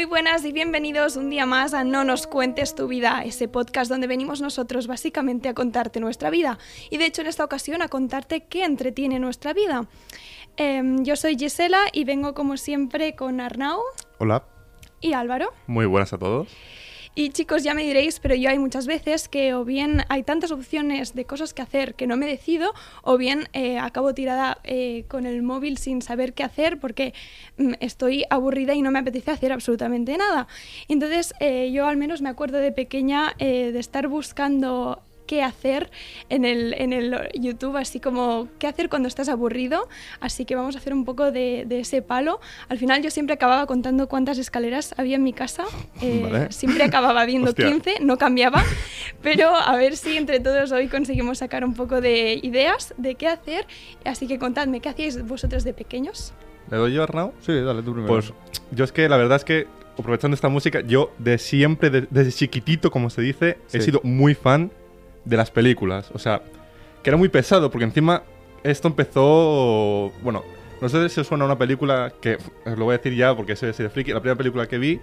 Muy buenas y bienvenidos un día más a No nos cuentes tu vida, ese podcast donde venimos nosotros básicamente a contarte nuestra vida y de hecho en esta ocasión a contarte qué entretiene nuestra vida. Em, yo soy Gisela y vengo como siempre con Arnau Hola. y Álvaro. Muy buenas a todos. Y chicos, ya me diréis, pero yo hay muchas veces que o bien hay tantas opciones de cosas que hacer que no me decido, o bien eh, acabo tirada eh, con el móvil sin saber qué hacer porque mm, estoy aburrida y no me apetece hacer absolutamente nada. Entonces, eh, yo al menos me acuerdo de pequeña de estar buscando qué hacer en el, en el YouTube, así como qué hacer cuando estás aburrido. Así que vamos a hacer un poco de, de ese palo. Al final yo siempre acababa contando cuántas escaleras había en mi casa. Eh, Vale. Siempre acababa viendo Hostia. 15, no cambiaba. Pero a ver si entre todos hoy conseguimos sacar un poco de ideas de qué hacer. Así que contadme, ¿qué hacíais vosotros de pequeños? ¿Le doy yo, Arnau? Sí, dale tú primero. Pues yo es que la verdad es que, aprovechando esta música, yo de siempre, de- desde chiquitito, como se dice, he Sí. sido muy fan de las películas. O sea, que era muy pesado, porque encima esto empezó. Bueno, no sé si os suena una película que os lo voy a decir ya porque soy de friki. La primera película que vi,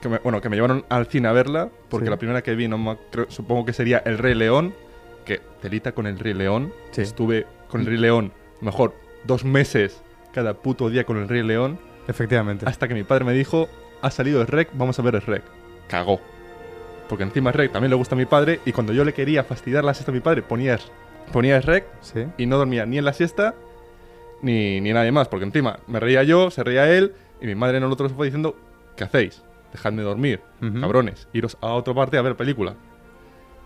que me, bueno, que me llevaron al cine a verla, porque Sí. la primera que vi, no me- creo- supongo que sería El Rey León, que telita con El Rey León. Sí. Estuve con El Rey León, mejor, dos meses cada puto día con El Rey León. Efectivamente. Hasta que mi padre me dijo, ha salido el rec, vamos a ver el rec. Cagó. Porque encima rec también le gusta a mi padre y cuando yo le quería fastidiar la siesta a mi padre, ponía, ponía el rec Sí. y no dormía ni en la siesta ni, ni nadie más. Porque encima me reía yo, se reía él y mi madre en el otro sofá diciendo, ¿qué hacéis? Dejadme dormir, cabrones, iros a otra parte a ver película.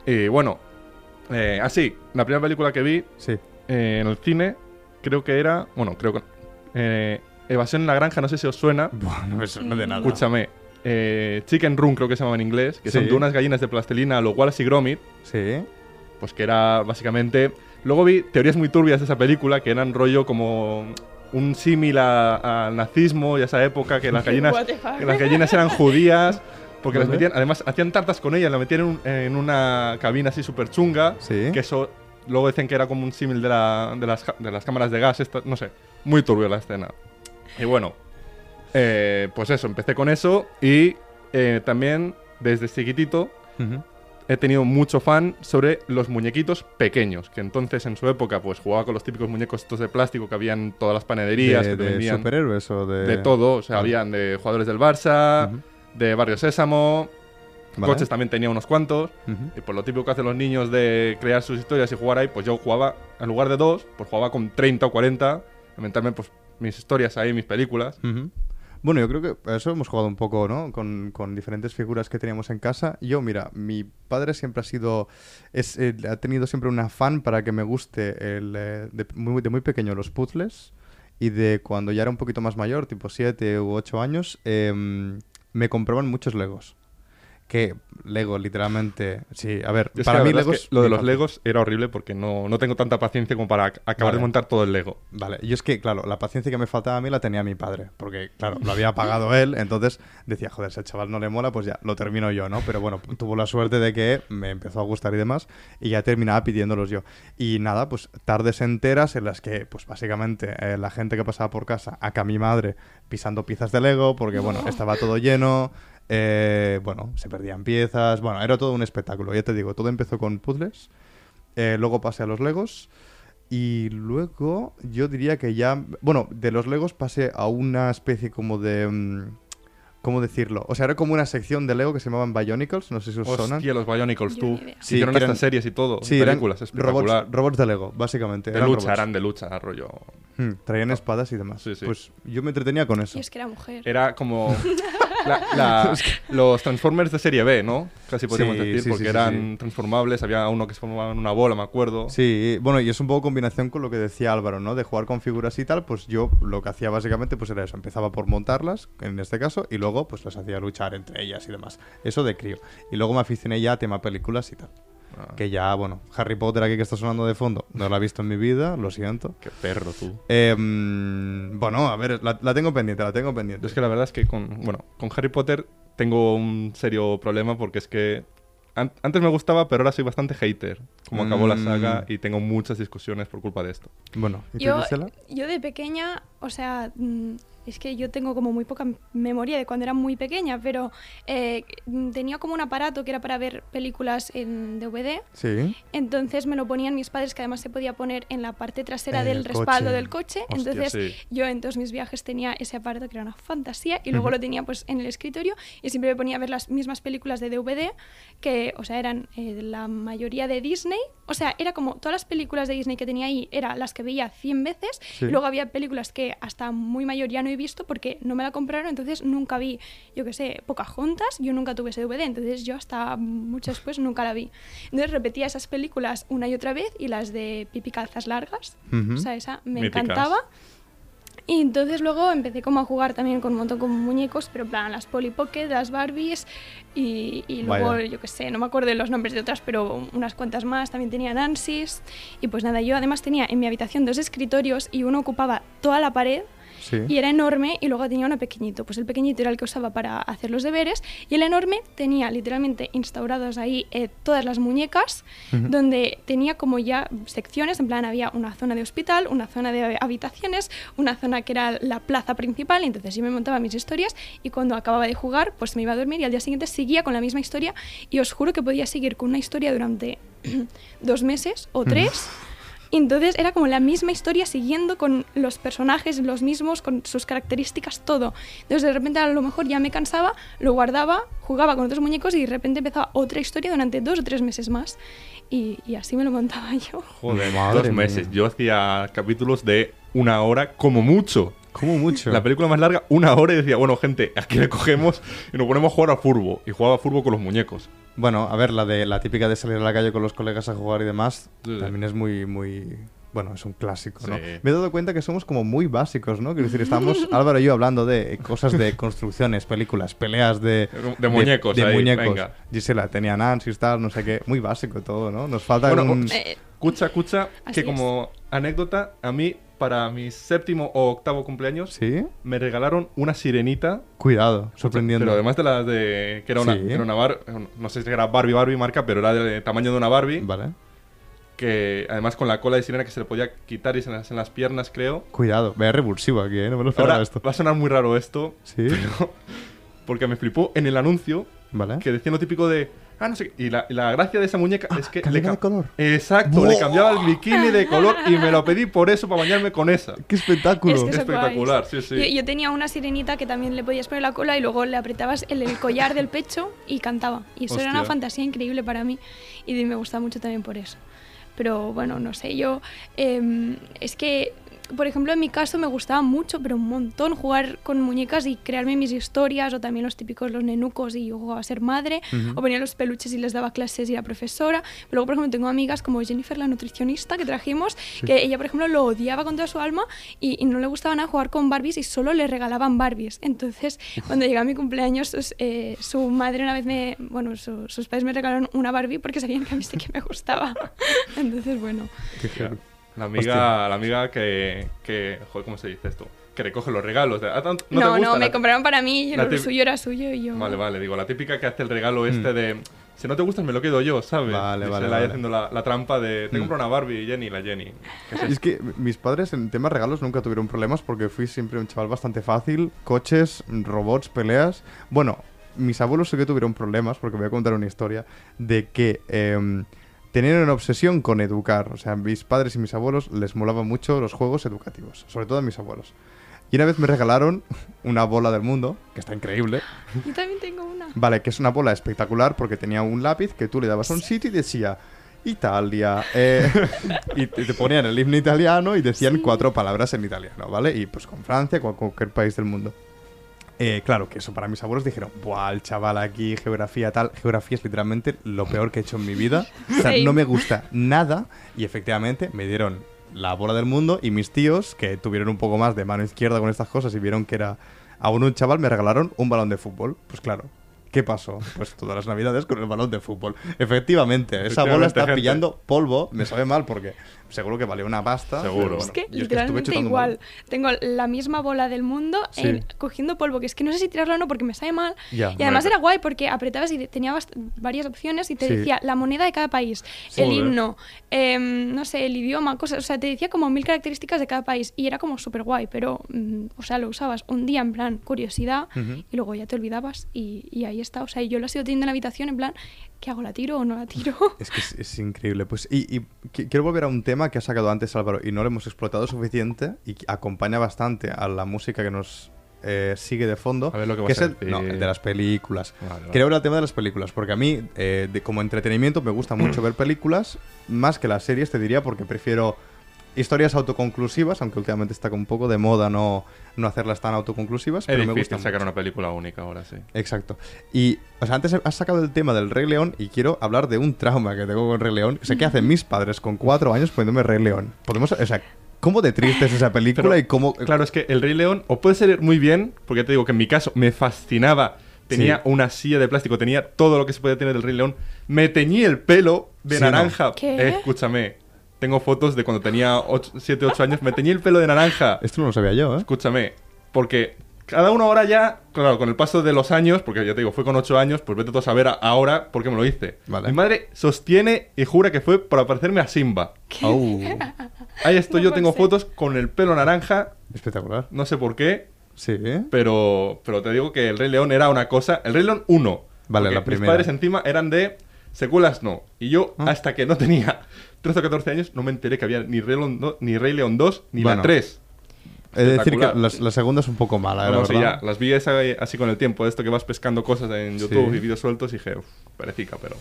Y bueno, eh, así, la primera película que vi Sí. eh, en el cine, creo que era, bueno, creo que... eh, Evasión en la granja, no sé si os suena. Buah, no me suena de nada. Escúchame. Eh, Chicken Run creo que se llama en inglés, que son Sí. de unas gallinas de plastilina a lo Wallace y Gromit, Sí. pues que era básicamente... Luego vi teorías muy turbias de esa película, que eran rollo como un símil a- al nazismo y a esa época, que las gallinas, que las gallinas eran judías, porque las Vale. metían, además hacían tartas con ellas, las metían en, un- en una cabina así súper chunga, Sí. que eso luego dicen que era como un símil de, la- de, las, de las cámaras de gas, esta- no sé, muy turbio la escena. Y bueno, eh, pues eso, empecé con eso y eh, también desde chiquitito Ujú. he tenido mucho fan sobre los muñequitos pequeños, que entonces en su época pues jugaba con los típicos muñecos estos de plástico que había en todas las panaderías, de, que de vendían superhéroes o de. de todo, o sea, habían de jugadores del Barça, Ujú. de Barrio Sésamo, Vale. coches también tenía unos cuantos. Y por lo típico que hacen los niños de crear sus historias y jugar ahí, pues yo jugaba, en lugar de dos, pues jugaba con 30 o 40, inventarme pues mis historias ahí, mis películas. Bueno, yo creo que eso hemos jugado un poco, ¿no? Con, con diferentes figuras que teníamos en casa. Yo, mira, mi padre siempre ha sido, ha tenido siempre un afán para que me guste el, eh, de, muy, de muy pequeño los puzzles y de cuando ya era un poquito más mayor, tipo 7 u 8 años, em, me compraban muchos Legos. Que Lego, literalmente, sí, a ver, Yo para mí es Legos... que lo de los. Legos era horrible porque no, no tengo tanta paciencia como para ac- acabar Vale. de montar todo el Lego. Vale, yo es que, claro, la paciencia que me faltaba a mí la tenía mi padre, porque, claro, lo había pagado él, entonces decía, joder, si al chaval no le mola, pues ya, lo termino yo, ¿no? Pero bueno, tuvo la suerte de que me empezó a gustar y demás, y ya terminaba pidiéndolos yo. Y nada, pues tardes enteras en las que, pues básicamente, eh, la gente que pasaba por casa, acá mi madre, pisando piezas de Lego, porque, bueno, estaba todo lleno, eh, bueno, se perdían piezas, bueno, era todo un espectáculo, ya te digo, todo empezó con puzzles, eh, luego pasé a los Legos. Y luego yo diría que ya... Bueno, de los Legos pasé a una especie como de... mm, ¿Cómo decirlo? O sea, era como una sección de Lego que se llamaban Bionicles, no sé si os sonan. Hostia, los Bionicles, tú. Sí, eran- estas series y todo. Sí, eran películas, espectacular. robots, robots de Lego, básicamente. de eran lucha, robots. eran de lucha, rollo. Hmm, traían espadas y demás. Sí, sí. Pues yo me entretenía con eso. Y es que era mujer. Era como la- la- los Transformers de serie B, ¿no? casi podríamos Sí, decir, sí, porque sí, eran transformables. Había uno que se formaba en una bola, me acuerdo. Sí, bueno, y es un poco combinación con lo que decía Álvaro, ¿no? De jugar con figuras y tal, pues yo lo que hacía básicamente pues era eso, empezaba por montarlas, en este caso, y luego pues las hacía luchar entre ellas y demás. Eso de crío. Y luego me aficioné ya a tema películas y tal. Ah, Que ya, bueno, Harry Potter aquí que está sonando de fondo, no la he visto en mi vida, lo siento. Qué perro tú. Eh, mm, bueno, a ver, la, la tengo pendiente, la tengo pendiente. Es que la verdad es que con, bueno, con Harry Potter tengo un serio problema porque es que an- antes me gustaba, pero ahora soy bastante hater. Como acabó la Mm. saga y tengo muchas discusiones por culpa de esto. Bueno, ¿y tú, Yo, yo de pequeña, o sea, mm, es que yo tengo como muy poca memoria de cuando era muy pequeña, pero eh, tenía como un aparato que era para ver películas en DVD. Sí. Entonces me lo ponían mis padres, que además se podía poner en la parte trasera En del el respaldo coche. del coche. Hostia, Entonces sí. yo en todos mis viajes tenía ese aparato que era una fantasía y luego lo tenía pues en el escritorio y siempre me ponía a ver las mismas películas de DVD que, o sea, eran eh, la mayoría de Disney. O sea, era como todas las películas de Disney que tenía ahí, eran las que veía 100 veces. Sí. Y luego había películas que hasta muy mayor ya no he visto porque no me la compraron, entonces nunca vi, yo qué sé, Pocahontas, yo nunca tuve ese DVD, entonces yo hasta mucho después nunca la vi. Entonces repetía esas películas una y otra vez y las de Pipi Calzas Largas, Ujú. o sea, esa me Míticas. encantaba. Y entonces luego empecé como a jugar también con un montón con muñecos, pero en plan las Polly Pocket, las Barbies y, y luego Vaya. yo qué sé, no me acuerdo de los nombres de otras, pero unas cuantas más, también tenía Nancy's. Y pues nada, yo además tenía en mi habitación dos escritorios y uno ocupaba toda la pared Sí. y era enorme y luego tenía uno pequeñito. Pues el pequeñito era el que usaba para hacer los deberes y el enorme tenía literalmente instaurados ahí eh, todas las muñecas, donde tenía como ya secciones, en plan había una zona de hospital, una zona de habitaciones, una zona que era la plaza principal, y entonces yo me montaba mis historias y cuando acababa de jugar pues me iba a dormir y al día siguiente seguía con la misma historia y os juro que podía seguir con una historia durante dos meses o tres. Y entonces era como la misma historia siguiendo con los personajes los mismos, con sus características, todo. Entonces de repente a lo mejor ya me cansaba, lo guardaba, jugaba con otros muñecos y de repente empezaba otra historia durante dos o tres meses más. Y, y así me lo montaba yo. Joder, Madre dos meses. mía. Yo hacía capítulos de una hora, como mucho. Como mucho. La película más larga, una hora, y decía, bueno, gente, aquí le cogemos y nos ponemos a jugar a furbo. Y jugaba a furbo con los muñecos. Bueno, a ver, la de la típica de salir a la calle con los colegas a jugar y demás, Sí, sí. también es muy, muy. Bueno, es un clásico, ¿no? Sí. Me he dado cuenta que somos como muy básicos, ¿no? Quiero decir, estamos, Álvaro y yo, hablando de cosas de construcciones, películas, peleas de... De muñecos De, ahí, muñecos. venga. Gisela, tenía Nancy, tal, no sé qué. Muy básico todo, ¿no? Nos falta Bueno, un... Eh, Cucha, cucha, Así que es. como anécdota, a mí, para mi séptimo o octavo cumpleaños, ¿Sí? me regalaron una sirenita. Cuidado, sorprendiendo. Pero además de la de. que era una, Sí. era una bar, no sé si era Barbie, Barbie marca, pero era del tamaño de una Barbie. Vale. Que además con la cola de sirena que se le podía quitar y se las, en las piernas, creo. Cuidado, vea revulsivo aquí, ¿eh? No me lo esperaba Ahora esto. va a sonar muy raro esto, ¿Sí? porque me flipó en el anuncio Vale. que decía lo típico de. Ah, no sé. qué". Y la, la gracia de esa muñeca es que. cambiaba ca- de color. Exacto, le cambiaba el bikini de color y me lo pedí por eso, para bañarme con esa. ¡Qué espectáculo! Es que Espectacular, guays. sí, sí. Yo, yo tenía una sirenita que también le podías poner la cola y luego le apretabas el, el collar del pecho y cantaba. Y eso era una fantasía increíble para mí y me gusta mucho también por eso. Pero bueno, no sé, yo em, es que, por ejemplo, en mi caso me gustaba mucho, pero un montón, jugar con muñecas y crearme mis historias, o también los típicos, los nenucos, y yo jugaba a ser madre, Ujú. o ponía los peluches y les daba clases y era profesora. Pero luego, por ejemplo, tengo amigas como Jennifer, la nutricionista que trajimos, que ella, por ejemplo, lo odiaba con toda su alma y, y no le gustaba nada jugar con Barbies y solo le regalaban Barbies. Entonces, cuando llegaba mi cumpleaños, sus- eh, su madre una vez me. Bueno, su- sus padres me regalaron una Barbie porque sabían que a mí sí que me gustaba. Entonces, bueno. Qué heavy. La amiga, la amiga que, que. Joder, ¿cómo se dice esto? Que recoge los regalos. Ah, ¿No, te No, no, gusta? me La- compraron para mí y la lo tip- suyo era suyo y yo. Vale, vale, digo, la típica que hace el regalo Mm. este de. Si no te gustan, me lo quedo yo, ¿sabes? Vale, Y vale, se la vale. haciendo la, la trampa de. Te Mm. compro una Barbie, Jenny, la Jenny. ¿Qué es Y es que mis padres en temas regalos nunca tuvieron problemas porque fui siempre un chaval bastante fácil. Coches, robots, peleas. Bueno, mis abuelos sí que tuvieron problemas porque voy a contar una historia de que em, tenían una obsesión con educar. O sea, mis padres y mis abuelos les molaban mucho los juegos educativos, sobre todo a mis abuelos. Y una vez me regalaron una bola del mundo, que está increíble. Yo también tengo una. Vale, que es una bola espectacular porque tenía un lápiz que tú le dabas a un sitio y decía Italia. eh, y te ponían el himno italiano y decían Sí. cuatro palabras en italiano, ¿vale? Y pues con Francia, con cualquier país del mundo. Eh, claro, que eso para mis abuelos dijeron, ¡buah, el chaval aquí, geografía tal! Geografía es literalmente lo peor que he hecho en mi vida. O sea, Sí. no me gusta nada. Y efectivamente me dieron la bola del mundo y mis tíos, que tuvieron un poco más de mano izquierda con estas cosas y vieron que era aún un chaval, me regalaron un balón de fútbol. Pues claro. ¿Qué pasó? Pues todas las navidades con el balón de fútbol. Efectivamente, esa bola está gente. pillando polvo. Me sabe mal porque seguro que valió una pasta. Seguro. Es que literalmente chutando un igual. Tengo la misma bola del mundo Sí. en- cogiendo polvo, que es que no sé si tirarlo o no porque me sabe mal. Ya. y además era guay porque apretabas y tenía bast- varias opciones y te Sí. decía la moneda de cada país, Sí. el himno, em, no sé, el idioma, cosas. O sea, te decía como mil características de cada país y era como súper guay, pero, mm, o sea, lo usabas un día en plan curiosidad y luego ya te olvidabas y, y ahí está. O sea, y yo lo he sido teniendo en la habitación en plan, ¿qué hago? ¿La tiro o no la tiro? Es que es, es increíble. Pues, y, y qui- quiero volver a un tema que ha sacado antes Álvaro y no lo hemos explotado suficiente y acompaña bastante a la música que nos eh, sigue de fondo. A ver lo que que vas es a el, decir. no, el de las películas. Vale, vale. Quiero hablar del tema de las películas, porque a mí, eh, de- como entretenimiento, me gusta mucho ver películas, más que las series, te diría, porque prefiero historias autoconclusivas, aunque últimamente está con un poco de moda no, no hacerlas tan autoconclusivas, Es pero me gusta sacar mucho. una película única ahora, sí. Exacto. Y, o sea, antes has sacado el tema del Rey León y quiero hablar de un trauma que tengo con Rey León. O sea, ¿qué hacen mis padres con cuatro años poniéndome Rey León? Podemos, o sea, ¿cómo de triste es esa película Pero, y cómo... Claro, es que El Rey León o puede ser muy bien, porque ya te digo que en mi caso me fascinaba. Tenía Sí. una silla de plástico, tenía todo lo que se puede tener del Rey León. Me teñí el pelo de Sí, ¿no? naranja. ¿Qué? Eh, escúchame, tengo fotos de cuando tenía 7, 8 años. Me teñí el pelo de naranja. Esto no lo sabía yo, ¿eh? Escúchame, porque cada uno ahora ya, claro, con el paso de los años, porque ya te digo, fue con 8 años, pues vete tú a saber ahora por qué me lo hice. Vale. Mi madre sostiene y jura que fue para parecerme a Simba. Au. Ahí estoy, No yo tengo ser. fotos con el pelo naranja, Espectacular. no sé por qué, Sí, ¿eh? pero, pero te digo que el Rey León era una cosa. El Rey León 1. Vale, la Mis primera. padres encima eran de secuelas no. Y yo, Ah. hasta que no tenía 13 o 14 años, no me enteré que había ni Rey León, ni Rey León 2 ni Bueno, la 3. He de decir que las- la, segunda es un poco mala, ¿eh? la verdad. ya, las vi esa- así con el tiempo, esto que vas pescando cosas en YouTube Sí. y vídeos sueltos y dije, uff, perecica, pero...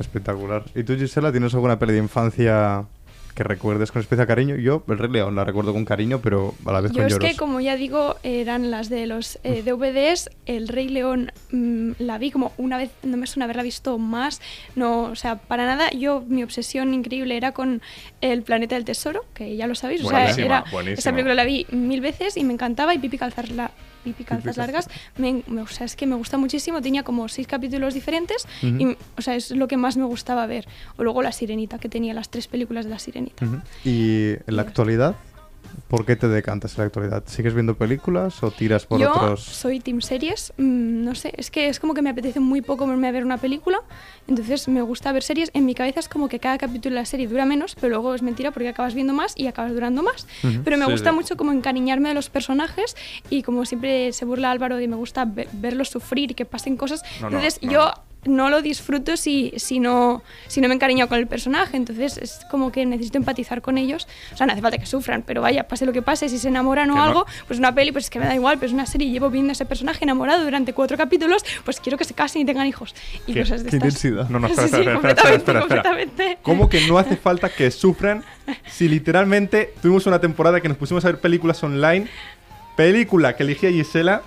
Espectacular. ¿Y tú, Gisela, tienes alguna peli de infancia que recuerdes con especial cariño? Yo, El Rey León, la recuerdo con cariño, pero a la vez Yo con es lloros. que, como ya digo, eran las de los eh, DVDs. El Rey León mm, la vi como una vez, no me suena haberla visto más. No, o sea, para nada. Yo, mi obsesión increíble era con El Planeta del Tesoro, que ya lo sabéis. O sea, Buenísima, era, buenísima. esa película la vi mil veces y me encantaba. Y Pipi Calzar la, Pipi Calzas Calzas. Largas, me, me- o sea, es que me gusta muchísimo. Tenía como seis capítulos diferentes y, o sea, es lo que más me gustaba ver. O luego La Sirenita, que tenía las tres películas de La Sirenita. ¿Y en la actualidad? ¿Por qué te decantas en la actualidad? ¿Sigues viendo películas o tiras por Yo otros...? soy team series, mm, no sé, es que es como que me apetece muy poco verme a ver una película, entonces me gusta ver series. En mi cabeza es como que cada capítulo de la serie dura menos, pero luego es mentira porque acabas viendo más y acabas durando más. Ujú. Pero me Sí, gusta sí. mucho como encariñarme de los personajes y como siempre se burla Álvaro de me gusta ve- verlos sufrir y que pasen cosas. No, no, entonces no, yo no. lo disfruto si, si, no, si no me encariño con el personaje, entonces es como que necesito empatizar con ellos. O sea, no hace falta que sufran, pero vaya, pase lo que pase, si se enamoran o Que no. algo, pues una peli, pues es que me da igual, pero es una serie y llevo viendo a ese personaje enamorado durante cuatro capítulos, pues quiero que se casen y tengan hijos. Y ¿Qué? cosas de ¡Qué estas. intensidad! No, no, Sí, espera, sí, espera, espera, espera, completamente, espera, espera. completamente. ¿Cómo que no hace falta que sufran si literalmente tuvimos una temporada que nos pusimos a ver películas online? Película que elegía Gisela.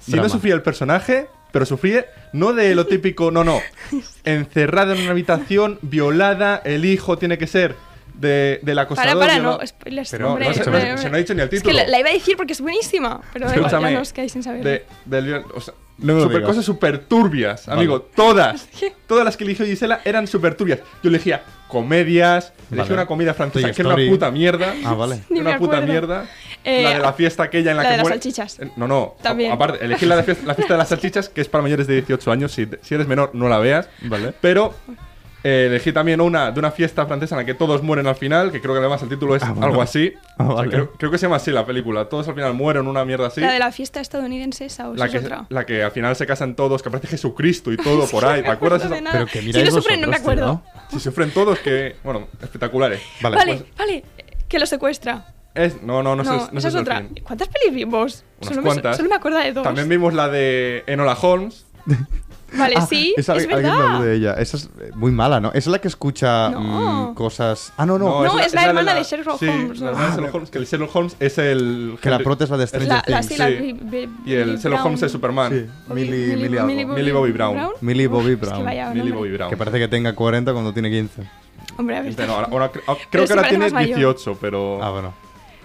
Si Drama. no sufría el personaje, pero sufría no de lo típico, no, no. Encerrada en una habitación, violada, el hijo tiene que ser de, del acosador. Para, para, no, spoilers, Pero, hombre, no, se- hombre, se- no ha dicho ni el Es que título. la, la iba a decir porque es buenísima, pero da igual, ya Escúchame, no os quedáis sin saber. de, del o sea, No super- digas. cosas súper turbias, Vale. amigo. Todas. que- Todas las que eligió Gisela eran súper turbias. Yo elegía comedias, elegí Vale. una comida francesa que era una puta mierda. Ah, vale. Ni una me puta mierda. Eh, la de la fiesta aquella en la, la que de las muere- salchichas. Eh, No, no. También. A- Aparte, elegí la, de fiesta, la fiesta de las salchichas, que es para mayores de 18 años. Si, si eres menor, no la veas. Vale. Pero eh, elegí también una de una fiesta francesa en la que todos mueren al final, que creo que además el título es Ah, bueno. algo así. Ah, O sea, vale. creo, creo que se llama así la película. Todos al final mueren, una mierda así. La de la fiesta estadounidense, esa o La que, es otra. la que al final se casan todos, que aparece Jesucristo y todo por ahí. ¿Te acuerdas No eso? de nada. Pero que si no sufren, no me acuerdo. Si sufren todos, que. Bueno, espectaculares. Vale. Vale, pues- vale, que lo secuestra. Es, no, no, no, No, sé- no esa sé es otra. fin. ¿Cuántas pelis vimos? Unas Solo me, cuantas. solo me acuerdo de dos. También vimos la de Enola Holmes. Vale, Ah, sí, esa- es alguien me verdad. habló de ella. Esa es eh, muy mala, ¿no? Esa es la que escucha No. mm, cosas. Ah, no, no. No, es la hermana de Sherlock sí, Holmes, la ¿no? hermana de Sherlock Holmes, que el Sherlock Holmes es el... Que la prota es la de Stranger La, la, Things. sí, la sí. Y el Sherlock Holmes es Superman. Sí, Bobby- Millie. Millie Bobby Brown. Millie Bobby Es que Brown. vaya Millie. Bobby Brown. Que parece que tenga 40 cuando tiene 15. Hombre, a ver. No, ahora- ahora cre- ah, Pero creo que ahora tiene más mayor. 18, pero... Ah, bueno.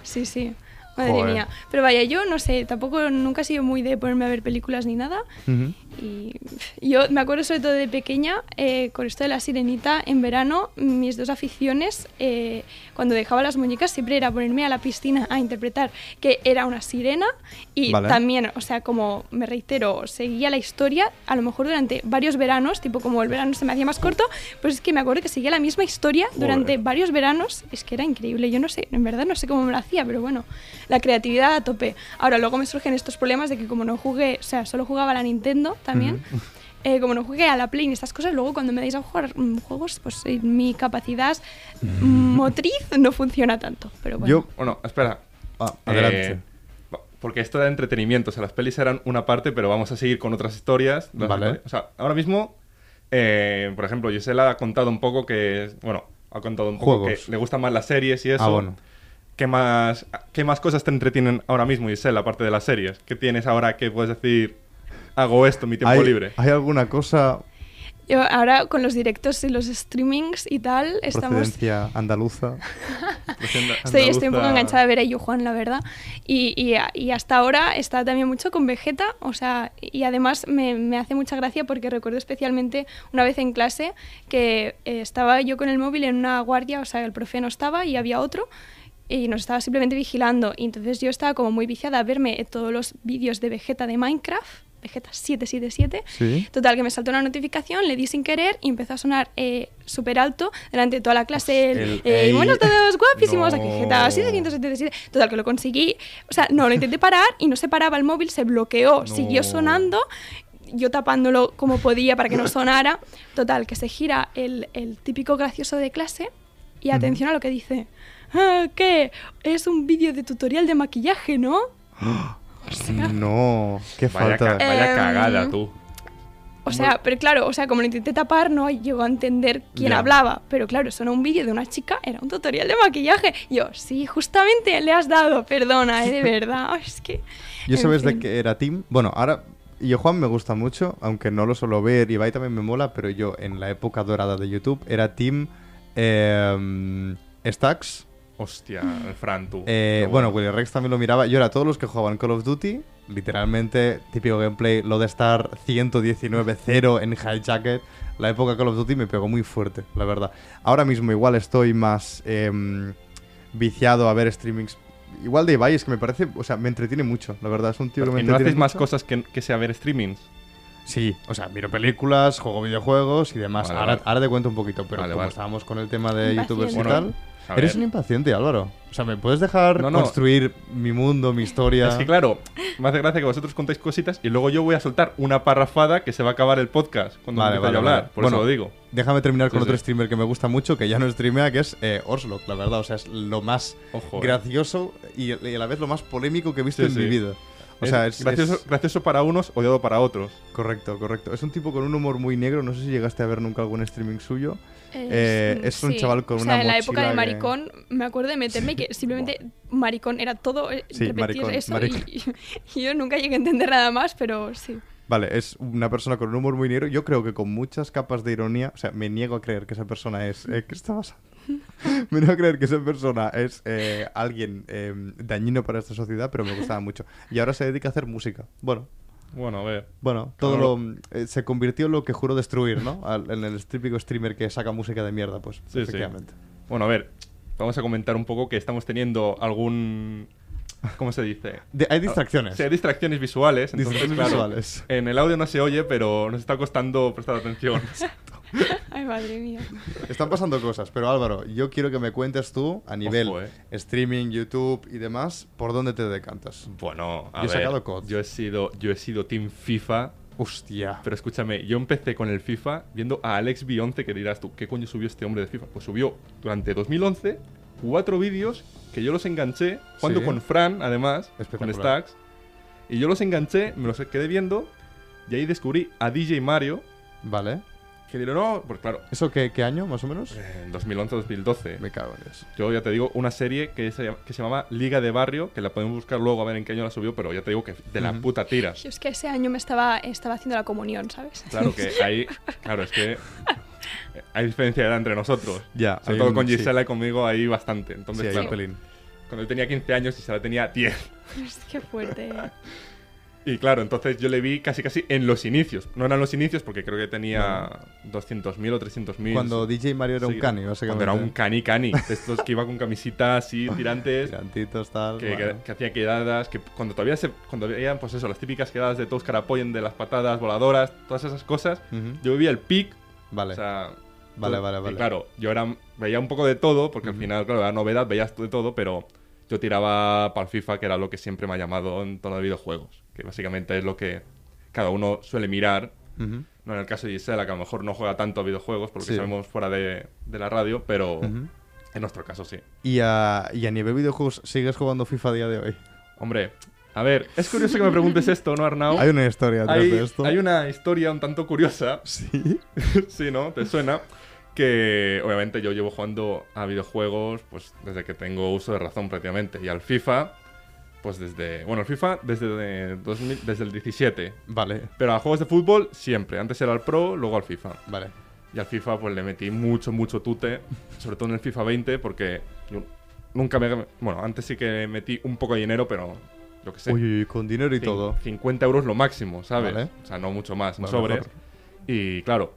Sí, sí. Madre Joder. mía. Pero vaya, yo no sé, tampoco nunca he sido muy de ponerme a ver películas ni nada. Y yo me acuerdo sobre todo de pequeña, eh, con esto de la sirenita, en verano, mis dos aficiones, eh, cuando dejaba las muñecas, siempre era ponerme a la piscina a interpretar que era una sirena y Vale. también, o sea, como me reitero, seguía la historia, a lo mejor durante varios veranos, tipo como el verano se me hacía más corto, pues es que me acuerdo que seguía la misma historia durante Joder. varios veranos, es que era increíble, yo no sé, en verdad no sé cómo me lo hacía, pero bueno, la creatividad a tope. Ahora, luego me surgen estos problemas de que como no jugué, o sea, solo jugaba a la Nintendo también, eh, como no jugué a la Play ni estas cosas, luego cuando me dais a jugar mm, juegos, pues eh, mi capacidad mm, motriz no funciona tanto, pero bueno. Yo. Bueno, espera. Ah, adelante. Eh, porque esto da entretenimiento, o sea, las pelis eran una parte, pero vamos a seguir con otras historias. Vale. O sea, ahora mismo, eh, por ejemplo, Gisela ha contado un poco que, bueno, ha contado un poco Juegos. que le gustan más las series y eso. Ah, bueno. ¿Qué más, ¿Qué más cosas te entretienen ahora mismo, Gisela, aparte de las series? ¿Qué tienes ahora que puedes decir, hago esto en mi tiempo ¿Hay, libre? ¿Hay alguna cosa Yo ahora con los directos y los streamings y tal, estamos... procedencia andaluza? Estoy, estoy un poco Andaluza. enganchada a ver a Yu Juan, la verdad. Y, y, y hasta ahora está también mucho con Vegeta, o sea, y además me, me hace mucha gracia porque recuerdo especialmente una vez en clase que eh, estaba yo con el móvil en una guardia, o sea, el profe no estaba y había otro. Y nos estaba simplemente vigilando. Y entonces yo estaba como muy viciada a verme todos los vídeos de Vegeta de Minecraft, Vegeta 777. Sí. Total, que me saltó una notificación, le di sin querer y empezó a sonar eh, súper alto delante de toda la clase. El, El- eh, ey. buenos todos, guapísimos, No. Vegeta 777. Total, que lo conseguí. O sea, no, lo intenté parar y no se paraba el móvil, se bloqueó, siguió sonando. Yo tapándolo como podía para que no sonara. Total, que se gira el, el típico gracioso de clase y atención a lo que dice. "Ah, ¿Qué? Es un vídeo de tutorial de maquillaje, ¿no? No, qué Vaya, falta. ca- vaya Em, cagada, tú. O sea, pero claro, o sea, como lo intenté tapar, no llegó a entender quién Ya. hablaba. Pero claro, eso no un vídeo de una chica, era un tutorial de maquillaje. Y yo, sí, justamente le has dado, perdona, ¿eh? de verdad. Es que. ¿Yo sabes de fin. qué era Team? Bueno, ahora. Yo Juan me gusta mucho, aunque no lo suelo ver. Y Ibai también me mola, pero yo en la época dorada de YouTube era Team eh, Stacks. Hostia, el Fran, tú. Eh, bueno, Willy Rex también lo miraba. Yo era todos los que jugaban Call of Duty. Literalmente, típico gameplay, lo de estar 119-0 en High Jacket. La época Call of Duty me pegó muy fuerte, la verdad. Ahora mismo igual estoy más em, viciado a ver streamings. Igual de Ibai, es que me parece, o sea, me entretiene mucho, la verdad. Es un tío que me ¿Y no haces más cosas que, que sea ver streamings? Sí, o sea, miro películas, juego videojuegos y demás. Vale, ahora, vale. ahora te cuento un poquito, pero Vale, como vale. estábamos con el tema de youtubers y Bueno, tal... a Eres ver. un impaciente, Álvaro. O sea, ¿me puedes dejar No, no. construir mi mundo, mi historia? Es que claro, me hace gracia que vosotros contáis cositas y luego yo voy a soltar una parrafada que se va a acabar el podcast cuando Vale, empiece vale, a hablar. vale. Por Bueno, eso lo digo. Déjame terminar con Sí, otro streamer que me gusta mucho, que ya no streamea, que es eh, Orslock, la verdad. O sea, es lo más Ojo. eh. gracioso y, y a la vez lo más polémico que he visto Sí, en mi vida. O sea, es, gracioso, es- gracioso para unos, odiado para otros. Correcto, correcto. Es un tipo con un humor muy negro. No sé si llegaste a ver nunca algún streaming suyo. Eh, sí, es un sí. chaval con o una sea, en la época de que- maricón, me acuerdo de meterme que simplemente maricón era todo, eh, Sí, repetir maricón, eso. maricón. Y, y yo nunca llegué a entender nada más, pero sí. Vale, es una persona con un humor muy negro. Yo creo que con muchas capas de ironía. O sea, me niego a creer que esa persona es. eh, ¿Qué está pasando? me niego a creer que esa persona es eh, alguien eh, dañino para esta sociedad, pero me gustaba mucho. Y ahora se dedica a hacer música. Bueno, Bueno, a ver. Bueno, todo Claro. lo, eh, se convirtió en lo que juró destruir, ¿no? Al- en el típico streamer que saca música de mierda, pues, Sí, sí. efectivamente. Bueno, a ver. Vamos a comentar un poco que estamos teniendo algún. ¿Cómo se dice? De- hay distracciones. Sí, hay distracciones visuales. Entonces, Distracciones claro, visuales. En el audio no se oye, pero nos está costando prestar atención. Ay, madre mía. Están pasando cosas, pero Álvaro, yo quiero que me cuentes tú, a nivel Ojo, eh. streaming, YouTube y demás, por dónde te decantas. Bueno, a Yo he ver, sacado COD. Yo he sido, yo he sido Team FIFA. Hostia. Pero escúchame, yo empecé con el FIFA viendo a Alex B11, que dirás tú, ¿qué coño subió este hombre de FIFA? Pues subió durante 2011 cuatro vídeos que yo los enganché, jugando Sí. con Fran, además, con. Stacks. Y yo los enganché, me los quedé viendo Y ahí descubrí a DJ Mario, Vale. Que diré, no, pues claro, ¿Eso qué, qué año, más o menos? en 2011-2012. Me cago en eso. Yo ya te digo, una serie que se, que se llamaba Liga de Barrio, que la podemos buscar luego a ver en qué año la subió, pero ya te digo que de la Ujú. puta tira. Yo es que ese año me estaba, estaba haciendo la comunión, ¿sabes? Claro que ahí, claro, es que hay diferencia de edad entre nosotros. Ya, Sobre hay todo un- con sí. Gisela y conmigo ahí bastante. Sí, Entonces, hay un pelín. cuando él tenía 15 años, Gisela tenía 10. Es que fuerte. Y claro, entonces yo le vi casi casi en los inicios. No eran los inicios porque creo que tenía 200.000 o 300.000. Cuando DJ Mario era un cani, Cuando básicamente. era un cani cani. De estos que iba con camisita así, tirantes. Tirantitos, tal. que, bueno. que- que hacía quedadas, que cuando todavía se, cuando veían, pues eso, las típicas quedadas de todos carapoyen, de las patadas voladoras, todas esas cosas, yo vivía el pic, Vale, o sea, vale, todo- vale, y vale. claro, yo era, veía un poco de todo, porque al final, claro, la novedad, veías de todo, pero yo tiraba para el FIFA, que era lo que siempre me ha llamado en tono de videojuegos, que básicamente es lo que cada uno suele mirar. No en el caso de Gisela, que a lo mejor no juega tanto a videojuegos, por lo que Sí. sabemos fuera de, de la radio, pero en nuestro caso sí. Y a, y a nivel videojuegos, ¿sigues jugando FIFA a día de hoy? Hombre, a ver, es curioso que me preguntes esto, ¿no, Arnau? Hay una historia detrás Hay, de esto. hay una historia un tanto curiosa, Sí. sí, ¿no? ¿Te suena? Que obviamente yo llevo jugando a videojuegos pues desde que tengo uso de razón prácticamente. Y al FIFA, pues desde... Bueno, el FIFA desde, de 2000 desde el 17. Vale, Pero a juegos de fútbol siempre. Antes era al Pro, luego al FIFA. vale. Y al FIFA pues le metí mucho, mucho tute. Sobre todo en el FIFA 20 porque yo nunca me... Bueno, antes sí que metí un poco de dinero, pero yo qué sé. Uy, uy, con dinero y todo. 50 euros lo máximo, ¿sabes? Vale. O sea, no mucho más, Vale, sobres. mejor. Y claro,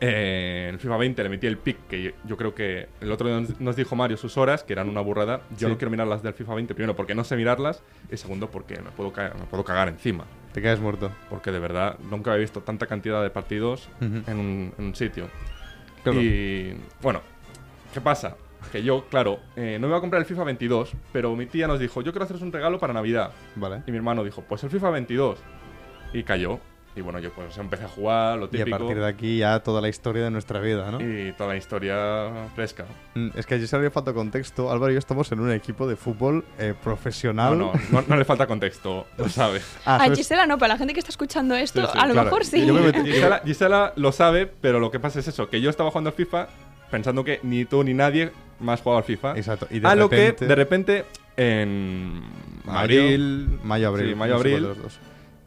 eh, en el FIFA 20 le metí el pick, que yo, yo creo que el otro día nos, dijo Mario sus horas, que eran una burrada. Yo Sí. no quiero mirar las del FIFA 20, primero porque no sé mirarlas, y segundo porque me puedo, ca- me puedo cagar encima. Te caes muerto. Porque de verdad nunca había visto tanta cantidad de partidos en, un, en un sitio. Claro. Y bueno, ¿qué pasa? Que yo, claro, eh, no iba a comprar el FIFA 22, pero mi tía nos dijo, yo quiero haceros un regalo para Navidad. Vale. Y mi hermano dijo, pues el FIFA 22. Y cayó. Y bueno, yo pues empecé a jugar, lo Y a típico. partir de aquí ya toda la historia de nuestra vida, ¿no? Y toda la historia fresca. Mm, Es que allí se habría falta contexto. Álvaro y yo estamos en un equipo de fútbol eh, profesional. no, no, no le falta contexto, lo sabe. Ah, A ¿sabes? Gisela no, para la gente que está escuchando esto, Sí, sí, a lo claro. mejor sí. Yo me metí- Gisela, Gisela lo sabe, pero lo que pasa es eso, que yo estaba jugando al FIFA pensando que ni tú ni nadie más jugaba al FIFA. Exacto. Y de a lo repente, que de repente en Mayo- abril, Mayo, abril. sí, mayo, no sé cuál abril.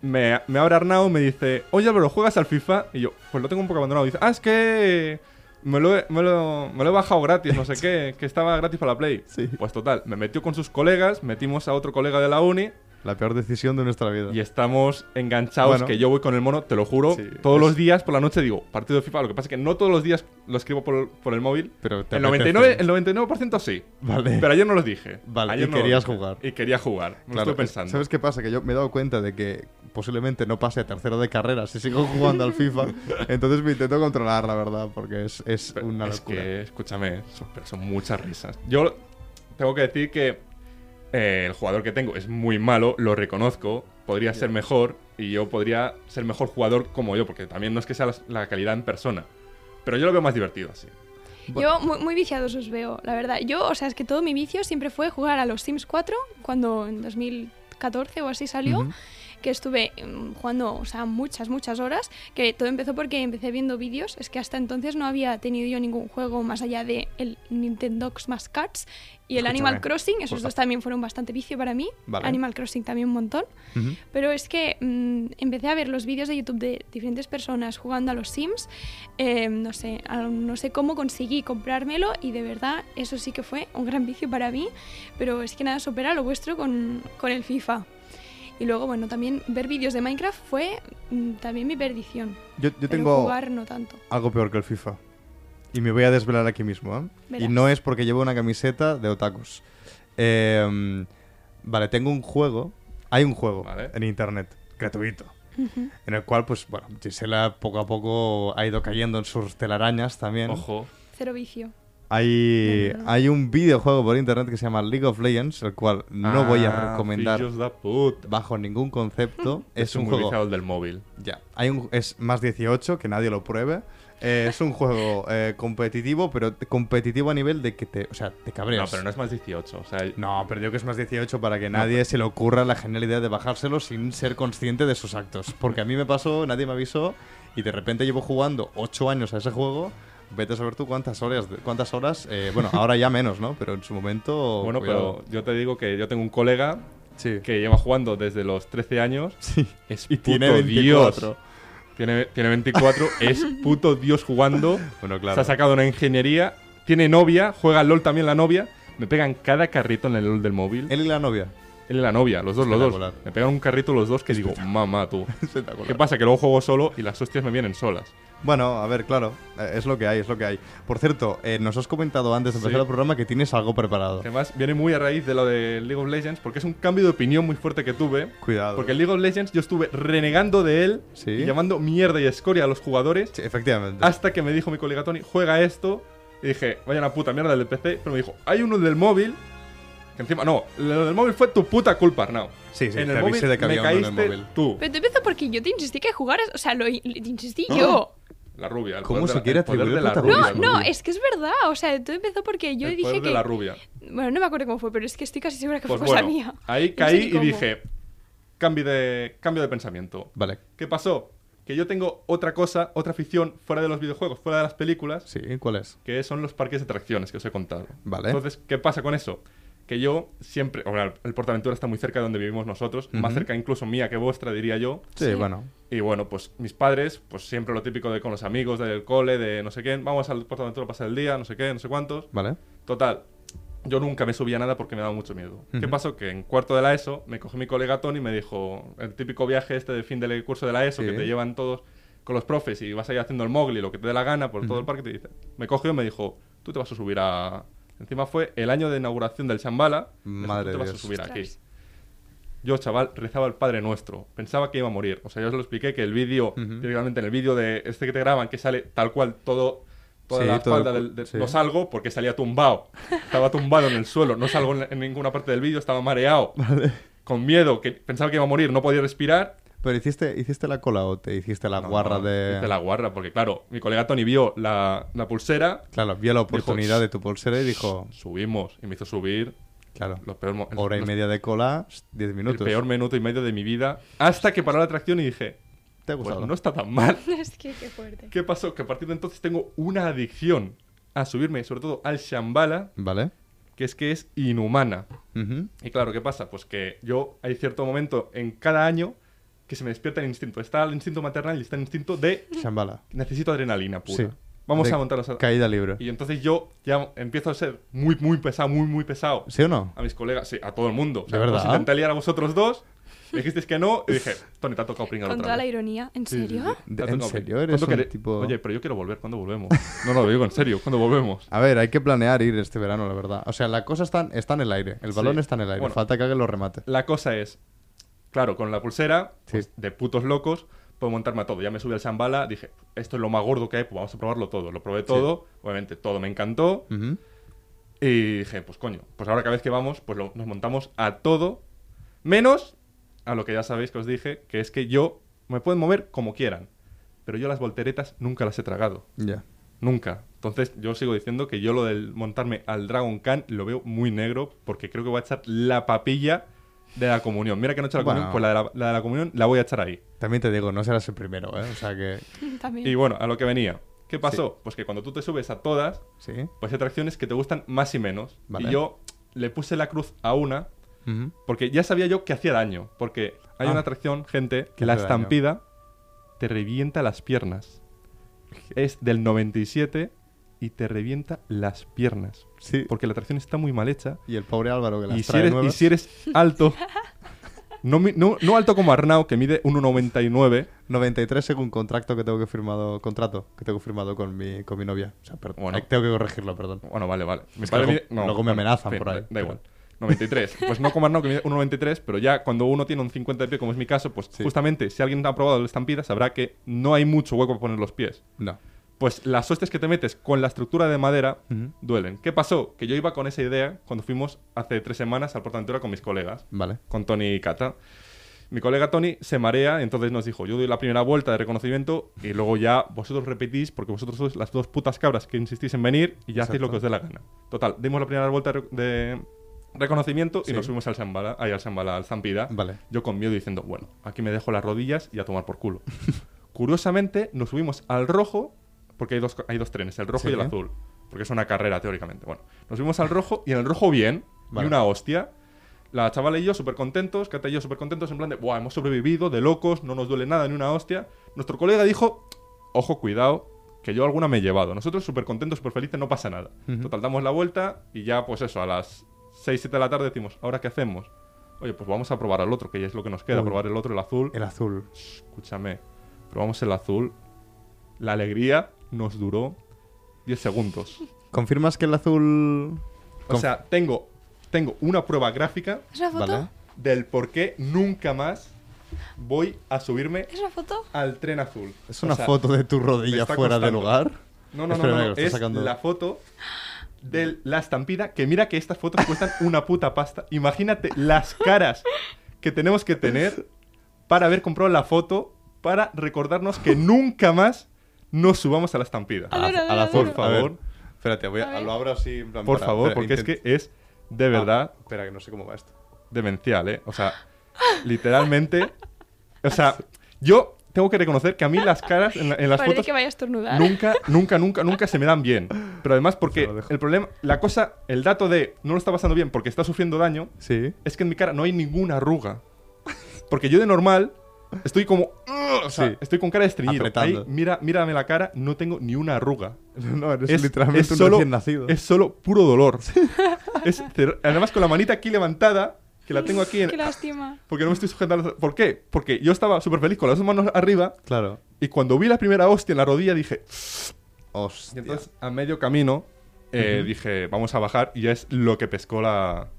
Me, me abre Arnau me dice, oye Álvaro, ¿juegas al FIFA? Y yo, pues lo tengo un poco abandonado. Y dice, ah, es que me lo, he, me, lo, me lo he bajado gratis, no sé qué, que estaba gratis para la Play. Sí. Pues total, me metió con sus colegas, metimos a otro colega de la uni La peor decisión de nuestra vida. y estamos enganchados, Bueno. que yo voy con el mono, te lo juro, Sí, todos es- los días por la noche digo, partido de FIFA, lo que pasa es que no todos los días lo escribo por, por el móvil. Pero te El apetece. 99%, el 99 sí. Vale. Pero ayer no lo dije. Vale, Ayer y no querías jugar. Y quería jugar. Me Claro, estoy pensando. ¿Sabes qué pasa? Que yo me he dado cuenta de que posiblemente no pase a tercero de carrera si sigo jugando al FIFA. Entonces me intento controlar, la verdad, porque es, es Pero una es locura. que, escúchame, son, pero son muchas risas. Yo tengo que decir que eh, el jugador que tengo es muy malo, lo reconozco, podría ser mejor y yo podría ser mejor jugador como yo, porque también no es que sea la, la calidad en persona. Pero yo lo veo más divertido así. Yo muy, muy viciados os veo, la verdad. Yo, o sea, es que todo mi vicio siempre fue jugar a los Sims 4, cuando en 2014 o así salió. Que estuve mm, jugando, o sea, muchas, muchas horas, que todo empezó porque empecé viendo vídeos, es que hasta entonces no había tenido yo ningún juego más allá de el Nintendo Smash Cards y el Escúchame, Animal Crossing, esos dos también fueron bastante vicio para mí, Vale. Animal Crossing también un montón. Pero es que mm, empecé a ver los vídeos de YouTube de diferentes personas jugando a los Sims. eh, no sé, no sé cómo conseguí comprármelo y de verdad eso sí que fue un gran vicio para mí. Pero es que nada supera lo vuestro con, con el FIFA. Y luego, bueno, también ver vídeos de Minecraft fue mm, también mi perdición. Yo, yo pero tengo jugar no tanto. algo peor que el FIFA. Y me voy a desvelar aquí mismo, ¿eh? Y Verás. no es porque llevo una camiseta de otakus. Eh, vale, tengo un juego. Hay un juego Vale. en internet, gratuito. En el cual, pues, bueno, Gisela poco a poco ha ido cayendo en sus telarañas también. Ojo. Cero vicio. Hay, hay un videojuego por internet que se llama League of Legends, el cual no voy a Ah, recomendar bajo ningún concepto. es un muy juego el del móvil. Ya, hay un, es más 18, que nadie lo pruebe. Eh, es un juego eh, competitivo, pero competitivo a nivel de que te, o sea, te cabreas. No, pero no es más 18. O sea, No, pero digo que es más 18 para que nadie se le ocurra la genial idea de bajárselo sin ser consciente de sus actos. Porque a mí me pasó, nadie me avisó y de repente llevo jugando 8 años a ese juego. Vete a saber tú cuántas horas, cuántas horas eh, bueno, ahora ya menos, ¿no? Pero en su momento... bueno, cuidado. pero yo te digo que yo tengo un colega Sí. que lleva jugando desde los 13 años. Sí. Es Y puto tiene 24. Dios. Tiene, tiene 24, es puto Dios jugando. Bueno, claro. Se ha sacado una ingeniería. Tiene novia, juega al LOL también la novia. Me pegan cada carrito en el LOL del móvil. Él y la novia. Y la novia, los dos, los dos. Me pegan un carrito los dos que digo, mamá, tú. ¿Qué pasa? Que luego juego solo y las hostias me vienen solas. Bueno, a ver, claro, eh, es lo que hay, es lo que hay. Por cierto, eh, nos has comentado antes de empezar Sí. el programa que tienes algo preparado. Que Además, viene muy a raíz de lo de League of Legends, porque es un cambio de opinión muy fuerte que tuve. Cuidado. Porque en League of Legends yo estuve renegando de él Sí. y llamando mierda y escoria a los jugadores. Sí, efectivamente. Hasta que me dijo mi colega Tony, juega esto. Y dije, vaya una puta mierda el del PC. Pero me dijo, hay uno del móvil. Que encima, no, lo del móvil fue tu puta culpa, Arnau. Sí, sí, en te el avisé móvil de que me había uno en caíste el móvil. tú. Pero te empezó porque yo te insistí que jugaras, o sea, lo, te insistí yo. La rubia. el ¿Cómo poder se quiere atribuir de la rubia. No, no, es que es verdad, o sea, todo empezó porque yo el dije poder que... de la rubia. Bueno, no me acuerdo cómo fue, pero es que estoy casi segura que Pues fue cosa bueno, mía. ahí No sé caí y dije, cambio de, cambio de pensamiento. Vale. ¿Qué pasó? Que yo tengo otra cosa, otra afición fuera de los videojuegos, fuera de las películas, Sí, ¿cuál es? que son los parques de atracciones que os he contado. Vale. Entonces, ¿qué pasa con eso? Que yo siempre, o sea, el Portaventura está muy cerca de donde vivimos nosotros, más cerca incluso mía que vuestra, diría yo. Sí, Sí. bueno. Y bueno, pues mis padres, pues siempre lo típico de con los amigos del cole, de no sé qué, vamos al Portaventura a pasar el día, no sé qué, no sé cuántos. Vale. Total, yo nunca me subía a nada porque me daba mucho miedo. ¿Qué Ujú. pasó? Que en cuarto de la ESO me cogió mi colega Tony y me dijo, el típico viaje este de fin del curso de la ESO, Sí. que te llevan todos con los profes y vas ahí haciendo el mogli, lo que te dé la gana por todo el parque, te dice. Me cogió y me dijo, tú te vas a subir a... Encima fue el año de inauguración del Shambhala. Madre vas a Dios. subir aquí. Yo, chaval, rezaba el Padre Nuestro. Pensaba que iba a morir. O sea, yo os lo expliqué que el vídeo, Ujú. literalmente en el vídeo de este que te graban, que sale tal cual todo, toda Sí, la todo el espalda cu- del... de- sí. No salgo porque salía tumbado. Estaba tumbado en el suelo. No salgo en, en ninguna parte del vídeo. Estaba mareado. Con miedo. que Pensaba que iba a morir. No podía respirar. Pero hiciste, hiciste la cola o te hiciste la No, guarra no, de. hice la guarra. Porque, claro, mi colega Tony vio la, la pulsera. Claro, vio la oportunidad Dijo, de tu pulsera y dijo. Subimos. Y me hizo subir Claro. los peor, Hora y los- media de cola, 10 el minutos. peor minuto y medio de mi vida. Hasta que paró la atracción y dije, ¿Te ha pues gustado? no está tan mal. Es que qué fuerte. ¿Qué pasó? Que a partir de entonces tengo una adicción a subirme, sobre todo al Shambhala, Vale. que es que es inhumana. Ujú. Y claro, ¿qué pasa? Pues que yo hay cierto momento en cada año que se me despierta el instinto. Está el instinto maternal y está el instinto de Shambhala. necesito adrenalina pura. Sí. Vamos De a montar los... Caída libre. Y entonces yo ya empiezo a ser muy, muy pesado, muy, muy pesado. ¿Sí o no? A mis colegas, sí, a todo el mundo. ¿De verdad? Os intenté liar a vosotros dos, me dijisteis que no, y dije, Tony, te ha tocado pringar Con otra toda la ironía. ¿En serio? Te ha ¿en tocado serio? pringar. Eres ¿Cuándo un quere- tipo- Oye, pero yo quiero volver, ¿cuándo volvemos? No, no, lo digo en serio, ¿cuándo volvemos? A ver, hay que planear ir este verano, la verdad. O sea, la cosa está, está en el aire. El balón Sí. está en el aire. Bueno. Falta que alguien lo remate. La cosa es, claro, con la pulsera, Sí. pues, de putos locos, puedo montarme a todo. Ya me subí al Shambhala, dije, esto es lo más gordo que hay, pues vamos a probarlo todo. Lo probé todo, obviamente todo me encantó, y dije, pues coño, pues ahora cada vez que vamos, pues lo- nos montamos a todo, menos a lo que ya sabéis que os dije, que es que yo me pueden mover como quieran, pero yo las volteretas nunca las he tragado. Ya. Nunca. Entonces yo sigo diciendo que yo lo del montarme al Dragon Khan lo veo muy negro porque creo que voy a echar la papilla de la comunión. Mira que no he hecho la Bueno. comunión, pues la de la, la de la comunión la voy a echar ahí. También te digo, no serás el primero, ¿eh? O sea que. También. Y bueno, a lo que venía. ¿Qué pasó? Pues que cuando tú te subes a todas, Sí. pues hay atracciones que te gustan más y menos. Vale. Y yo le puse la cruz a una porque ya sabía yo que hacía daño. Porque hay Ah. una atracción, gente, Que la daño. estampida te revienta las piernas. Es del 97 y te revienta las piernas. Sí. Porque la atracción está muy mal hecha. Y el pobre Álvaro que las Y si, trae eres, y nuevas. si eres alto, no, no, no alto como Arnau, que mide 1,99. 93 según contrato que tengo que firmado contrato que tengo firmado con mi con mi novia. O sea, perdón. Bueno. Tengo que corregirlo, perdón. Bueno, vale, vale. Mi que luego- luego me amenazan por ahí, Da, pero- igual. 93. Pues no como Arnau, que mide 1,93, pero ya cuando uno tiene un 50 de pie, como es mi caso, pues Sí. justamente si alguien ha probado el estampida, sabrá que no hay mucho hueco para poner los pies. No. Pues las hostias que te metes con la estructura de madera duelen. ¿Qué pasó? Que yo iba con esa idea cuando fuimos hace tres semanas al Portaventura con mis colegas, Vale. con Tony y Cata. Mi colega Tony se marea, entonces nos dijo, yo doy la primera vuelta de reconocimiento y luego ya vosotros repetís porque vosotros sois las dos putas cabras que insistís en venir y ya hacéis lo que os dé la gana. Total, dimos la primera vuelta de, reconocimiento Sí. y nos fuimos al Shambhala, ahí al Shambhala, al Zampida. Vale. Yo con miedo diciendo, bueno, aquí me dejo las rodillas y a tomar por culo. Curiosamente, nos subimos al rojo, porque hay dos, hay dos trenes, el rojo Sí. y el azul, porque es una carrera teóricamente. Bueno, nos subimos al rojo y en el rojo bien, Vale. y una hostia. La chavala y yo súper contentos, Cata y yo súper contentos, en plan de, Buah, hemos sobrevivido, de locos, no nos duele nada, ni una hostia. Nuestro colega dijo, ojo, cuidado, que yo alguna me he llevado. Nosotros súper contentos, súper felices, no pasa nada. Total, damos la vuelta y ya, pues eso, a las 6, 7 de la tarde decimos, ¿ahora qué hacemos? Oye, pues vamos a probar al otro, que ya es lo que nos queda, Uy. probar el otro, el azul. El azul. Escúchame, probamos el azul. La alegría nos duró 10 segundos. ¿Confirmas que el azul... O Conf- sea, tengo, tengo una prueba gráfica ¿Es una foto? Vale. del por qué nunca más voy a subirme ¿Es una foto? al tren azul. ¿Es O una sea, foto de tu rodilla fuera de costando. lugar? No, no, no, no, no, es sacando. la foto de la estampida. Que mira que estas fotos cuestan una puta pasta. Imagínate las caras que tenemos que tener para haber comprado la foto para recordarnos que nunca más nos subamos a la estampida. A ver, a ver, al a ver. Por favor. Espérate, voy A lo abro así. en plan Por para- favor, espera, porque es que es de verdad Ah, espera, que no sé cómo va esto. demencial, ¿eh? O sea, literalmente. O sea, yo tengo que reconocer que a mí las caras en, la- en las Parece fotos que vaya a estornudar. nunca, nunca, nunca, nunca se me dan bien. Pero además porque el problema, la cosa, el dato de no lo está pasando bien porque está sufriendo daño, Sí. es que en mi cara no hay ninguna arruga. Porque yo de normal estoy como... "Ugh", o sea, Sí. estoy con cara de estreñido. Ahí, mira, mírame la cara, no tengo ni una arruga. No, eres Es, literalmente es un solo, recién nacido. Es solo puro dolor. Es además con la manita aquí levantada, que la tengo aquí en... Qué lástima. Porque no me estoy sujetando. ¿Por qué? Porque yo estaba súper feliz con las dos manos arriba Claro. y cuando vi la primera hostia en la rodilla dije. Hostia. Y entonces a medio camino eh, dije, vamos a bajar y ya es lo que pescó la.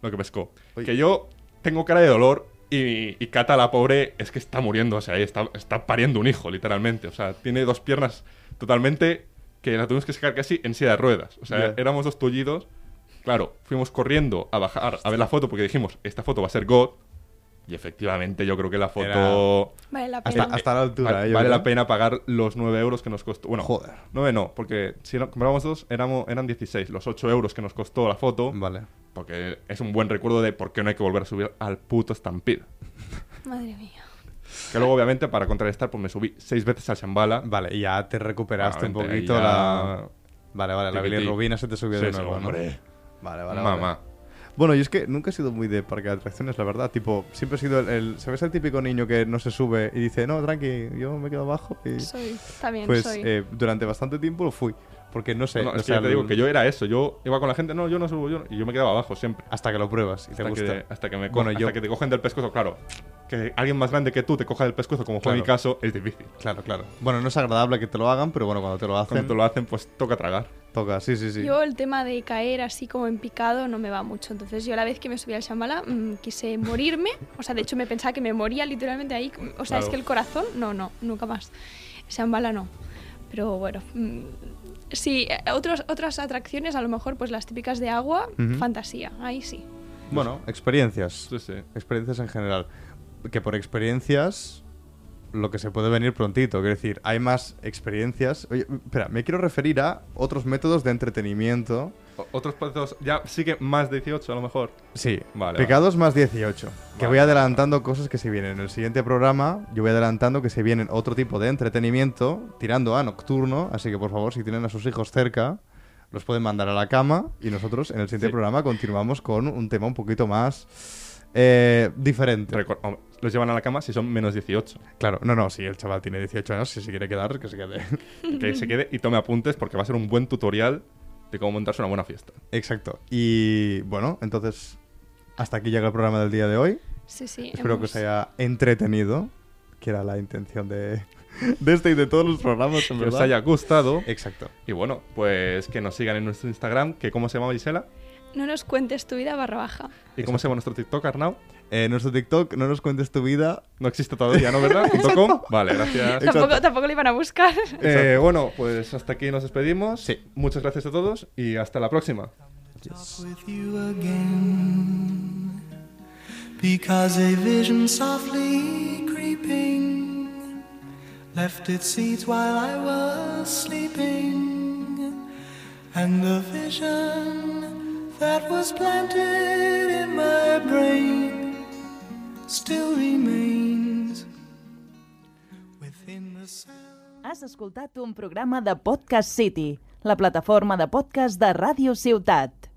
Lo que pescó. Oye. Que yo tengo cara de dolor y, y Cata, la pobre, es que está muriendo. O sea, está, está pariendo un hijo, literalmente. O sea, tiene dos piernas totalmente que la tuvimos que sacar casi en silla de ruedas. O sea, Ya. éramos dos tullidos. Claro, fuimos corriendo a bajar a ver la foto porque dijimos, esta foto va a ser God. Y efectivamente yo creo que la foto... Vale la Hasta, pena. hasta la altura, Va- ¿eh? Vale creo. la pena pagar los 9 euros que nos costó. Bueno, Joder. 9 no, porque si no, comprábamos dos éramos, eran 16. Los 8 euros que nos costó la foto, Vale. porque es un buen recuerdo de por qué no hay que volver a subir al puto Stampede. Madre mía. Que luego, obviamente, para contrarrestar, pues me subí 6 veces al Shambhala. Vale, y ya te recuperaste un poquito ya- la... Vale, vale, la bilirrubina se te subió Sí, de sí, nuevo, ¿no? hombre. Vale, vale, vale. Bueno, yo es que nunca he sido muy de parque de atracciones, la verdad. Tipo, siempre he sido el, el- ¿Sabes el típico niño que no se sube y dice, no, tranqui, yo me quedo abajo? Y, Soy. También pues soy. eh, durante bastante tiempo lo fui. Porque no sé, No, o es que sea, ya te digo el- que yo era eso. Yo iba con la gente, no, yo no subo, yo no- Y yo me quedaba abajo siempre. hasta que lo pruebas y te Hasta gusta. que, hasta que me Bueno, hasta yo- que te cogen del pescuezo, claro. Que alguien más grande que tú te coja del pescuezo, como fue Claro. mi caso, es difícil. Claro, claro. Bueno, no es agradable que te lo hagan, pero bueno, cuando te lo hacen, Cuando te lo hacen, pues toca tragar. toca. Sí, sí, sí. Yo el tema de caer así como en picado no me va mucho. Entonces yo la vez que me subí al Shambhala mm, quise morirme. O sea, de hecho me pensaba que me moría literalmente ahí. O sea, es Claro. que el corazón, no, no, nunca más. Shambhala no. Pero bueno, mm, sí, otros, otras atracciones, a lo mejor pues las típicas de agua, Ujú. fantasía, ahí sí. Bueno, experiencias. Sí, sí. Experiencias en general. Que por experiencias, lo que se puede venir prontito. Quiero decir, hay más experiencias. Oye, espera, me quiero referir a otros métodos de entretenimiento. O- Otros pasos, ya sí que más de 18 a lo mejor. Sí, Vale, pecados más 18. Que voy adelantando cosas que se vienen. En el siguiente programa, yo voy adelantando que se vienen otro tipo de entretenimiento tirando a nocturno. Así que por favor, si tienen a sus hijos cerca, los pueden mandar a la cama. Y nosotros en el siguiente Sí. programa continuamos con un tema un poquito más eh, diferente. Los llevan a la cama si son menos 18. Claro, no, no, si el chaval tiene 18 años, si se quiere quedar, que se quede. Que se quede y tome apuntes porque va a ser un buen tutorial de cómo montarse una buena fiesta. Exacto. Y bueno, entonces, hasta aquí llega el programa del día de hoy. Sí, sí. Espero que os haya entretenido, que era la intención de, de este y de todos los programas, en Que os haya gustado. Exacto. Y bueno, pues que nos sigan en nuestro Instagram, que ¿cómo se llama Gisela? No nos cuentes tu vida barra baja. ¿Y cómo se llama nuestro TikTok, Arnau? Eh, nuestro TikTok, no nos cuentes tu vida. No existe todavía, ¿no? ¿Verdad? .com. Vale, gracias. Tampoco, tampoco lo iban a buscar. Eh, bueno, pues hasta aquí nos despedimos. Sí. Muchas gracias a todos y hasta la próxima. talk with you again because a vision softly creeping left its seeds while I was sleeping and the vision that was planted in my brain still remains within the sound Has escoltat un programa de Podcast City, la plataforma de podcast de Ràdio Ciutat.